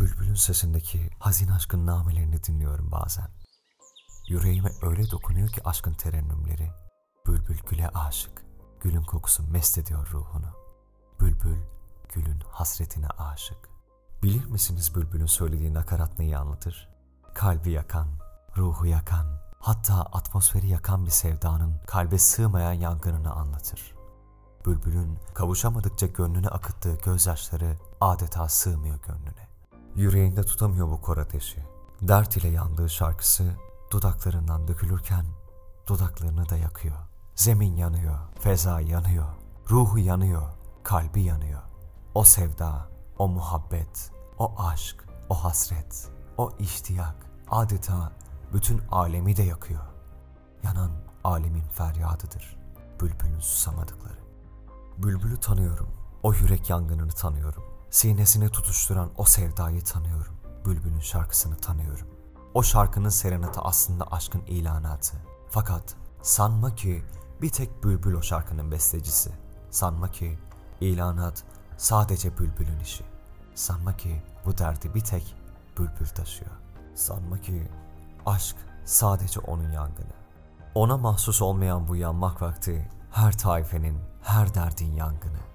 Bülbülün sesindeki hazin aşkın namelerini dinliyorum bazen. Yüreğime öyle dokunuyor ki aşkın terennümleri. Bülbül güle aşık, gülün kokusu mest ediyor ruhunu. Bülbül gülün hasretine aşık. Bilir misiniz bülbülün söylediği nakarat neyi anlatır? Kalbi yakan, ruhu yakan, hatta atmosferi yakan bir sevdanın kalbe sığmayan yangınını anlatır. Bülbülün kavuşamadıkça gönlüne akıttığı gözyaşları adeta sığmıyor gönlüne. Yüreğinde tutamıyor bu kor ateşi. Dert ile yandığı şarkısı dudaklarından dökülürken dudaklarını da yakıyor. Zemin yanıyor, feza yanıyor, ruhu yanıyor, kalbi yanıyor. O sevda, o muhabbet, o aşk, o hasret, o iştiyak adeta bütün alemi de yakıyor. Yanan alemin feryadıdır. Bülbülün susamadıkları. Bülbülü tanıyorum. O yürek yangınını tanıyorum. Sinesine tutuşturan o sevdayı tanıyorum. Bülbülün şarkısını tanıyorum. O şarkının serenatı aslında aşkın ilanatı. Fakat sanma ki bir tek bülbül o şarkının bestecisi. Sanma ki ilanat sadece bülbülün işi. Sanma ki bu derdi bir tek bülbül taşıyor. Sanma ki aşk sadece onun yangını. Ona mahsus olmayan bu yanmak vakti her taifenin, her derdin yangını.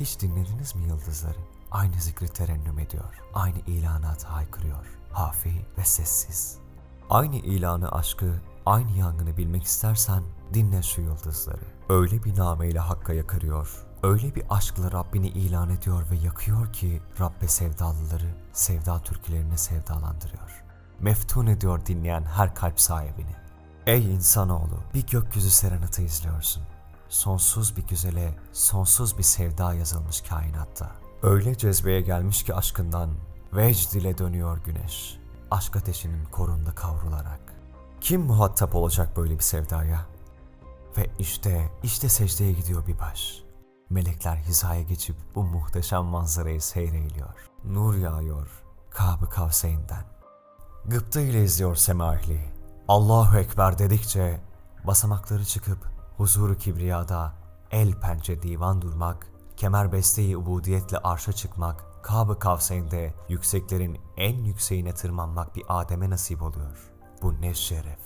Hiç dinlediniz mi yıldızları? Aynı zikri terennüm ediyor. Aynı ilanatı haykırıyor. Hafi ve sessiz. Aynı ilanı aşkı, aynı yangını bilmek istersen dinle şu yıldızları. Öyle bir nameyle hakka yakarıyor. Öyle bir aşkla Rabbini ilan ediyor ve yakıyor ki Rabbe sevdalıları sevda türkülerine sevdalandırıyor. Meftun ediyor dinleyen her kalp sahibini. Ey insanoğlu bir gökyüzü serenatı izliyorsun. Sonsuz bir güzele, sonsuz bir sevda yazılmış kainatta. Öyle cezbeye gelmiş ki aşkından vecd ile dönüyor güneş. Aşk ateşinin korunda kavrularak. Kim muhatap olacak böyle bir sevdaya? Ve işte, işte secdeye gidiyor bir baş. Melekler hizaya geçip bu muhteşem manzarayı seyreyliyor. Nur yağıyor Kab-ı Kavseyn'den. Gıpta ile izliyor sema ehli. Allahu Ekber dedikçe basamakları çıkıp huzuru kibriyada el pençe divan durmak, kemer besteyi ubudiyetle arşa çıkmak, Kab-ı Kavseyn'de yükseklerin en yükseğine tırmanmak bir Adem'e nasip oluyor. Bu ne şeref.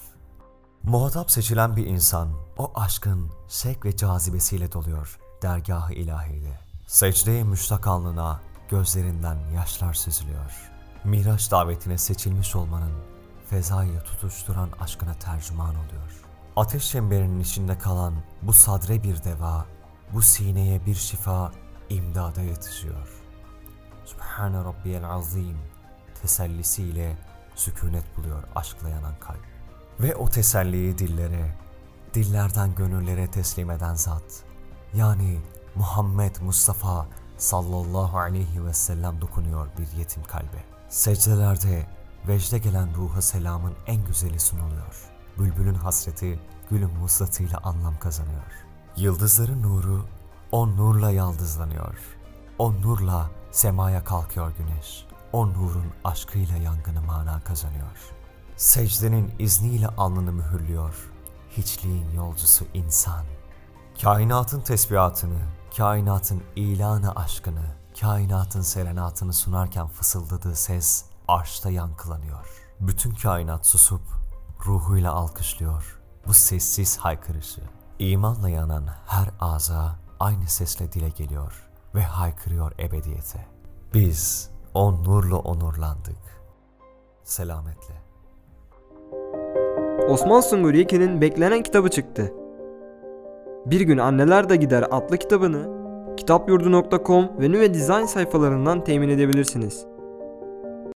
Muhatap seçilen bir insan o aşkın şek ve cazibesiyle doluyor dergahı ilahide. Secdeye müştak alnına gözlerinden yaşlar süzülüyor. Miraç davetine seçilmiş olmanın fezayı tutuşturan aşkına tercüman oluyor. Ateş çemberinin içinde kalan bu sadre bir deva, bu sineye bir şifa imdada yetişiyor. Sübhane Rabbiyel Azim tesellisiyle sükunet buluyor aşkla yanan kalp. Ve o teselliyi dillere, dillerden gönüllere teslim eden zat, yani Muhammed Mustafa sallallahu aleyhi ve sellem dokunuyor bir yetim kalbe. Secdelerde vecde gelen ruha selamın en güzeli sunuluyor. Bülbülün hasreti gülün vuslatıyla anlam kazanıyor. Yıldızların nuru o nurla yaldızlanıyor. O nurla semaya kalkıyor güneş. O nurun aşkıyla yangını mana kazanıyor. Secdenin izniyle alnını mühürlüyor. Hiçliğin yolcusu insan. Kainatın tesbihatını, kainatın ilanı aşkını, kainatın serenatını sunarken fısıldadığı ses arşta yankılanıyor. Bütün kainat susup ruhuyla alkışlıyor bu sessiz haykırışı. İmanla yanan her ağza aynı sesle dile geliyor ve haykırıyor ebediyete. Biz o nurla onurlandık. Selametle. Osman Sungur Yekin'in beklenen kitabı çıktı. Bir gün Anneler de Gider adlı kitabını kitapyurdu.com ve Nüve Design sayfalarından temin edebilirsiniz.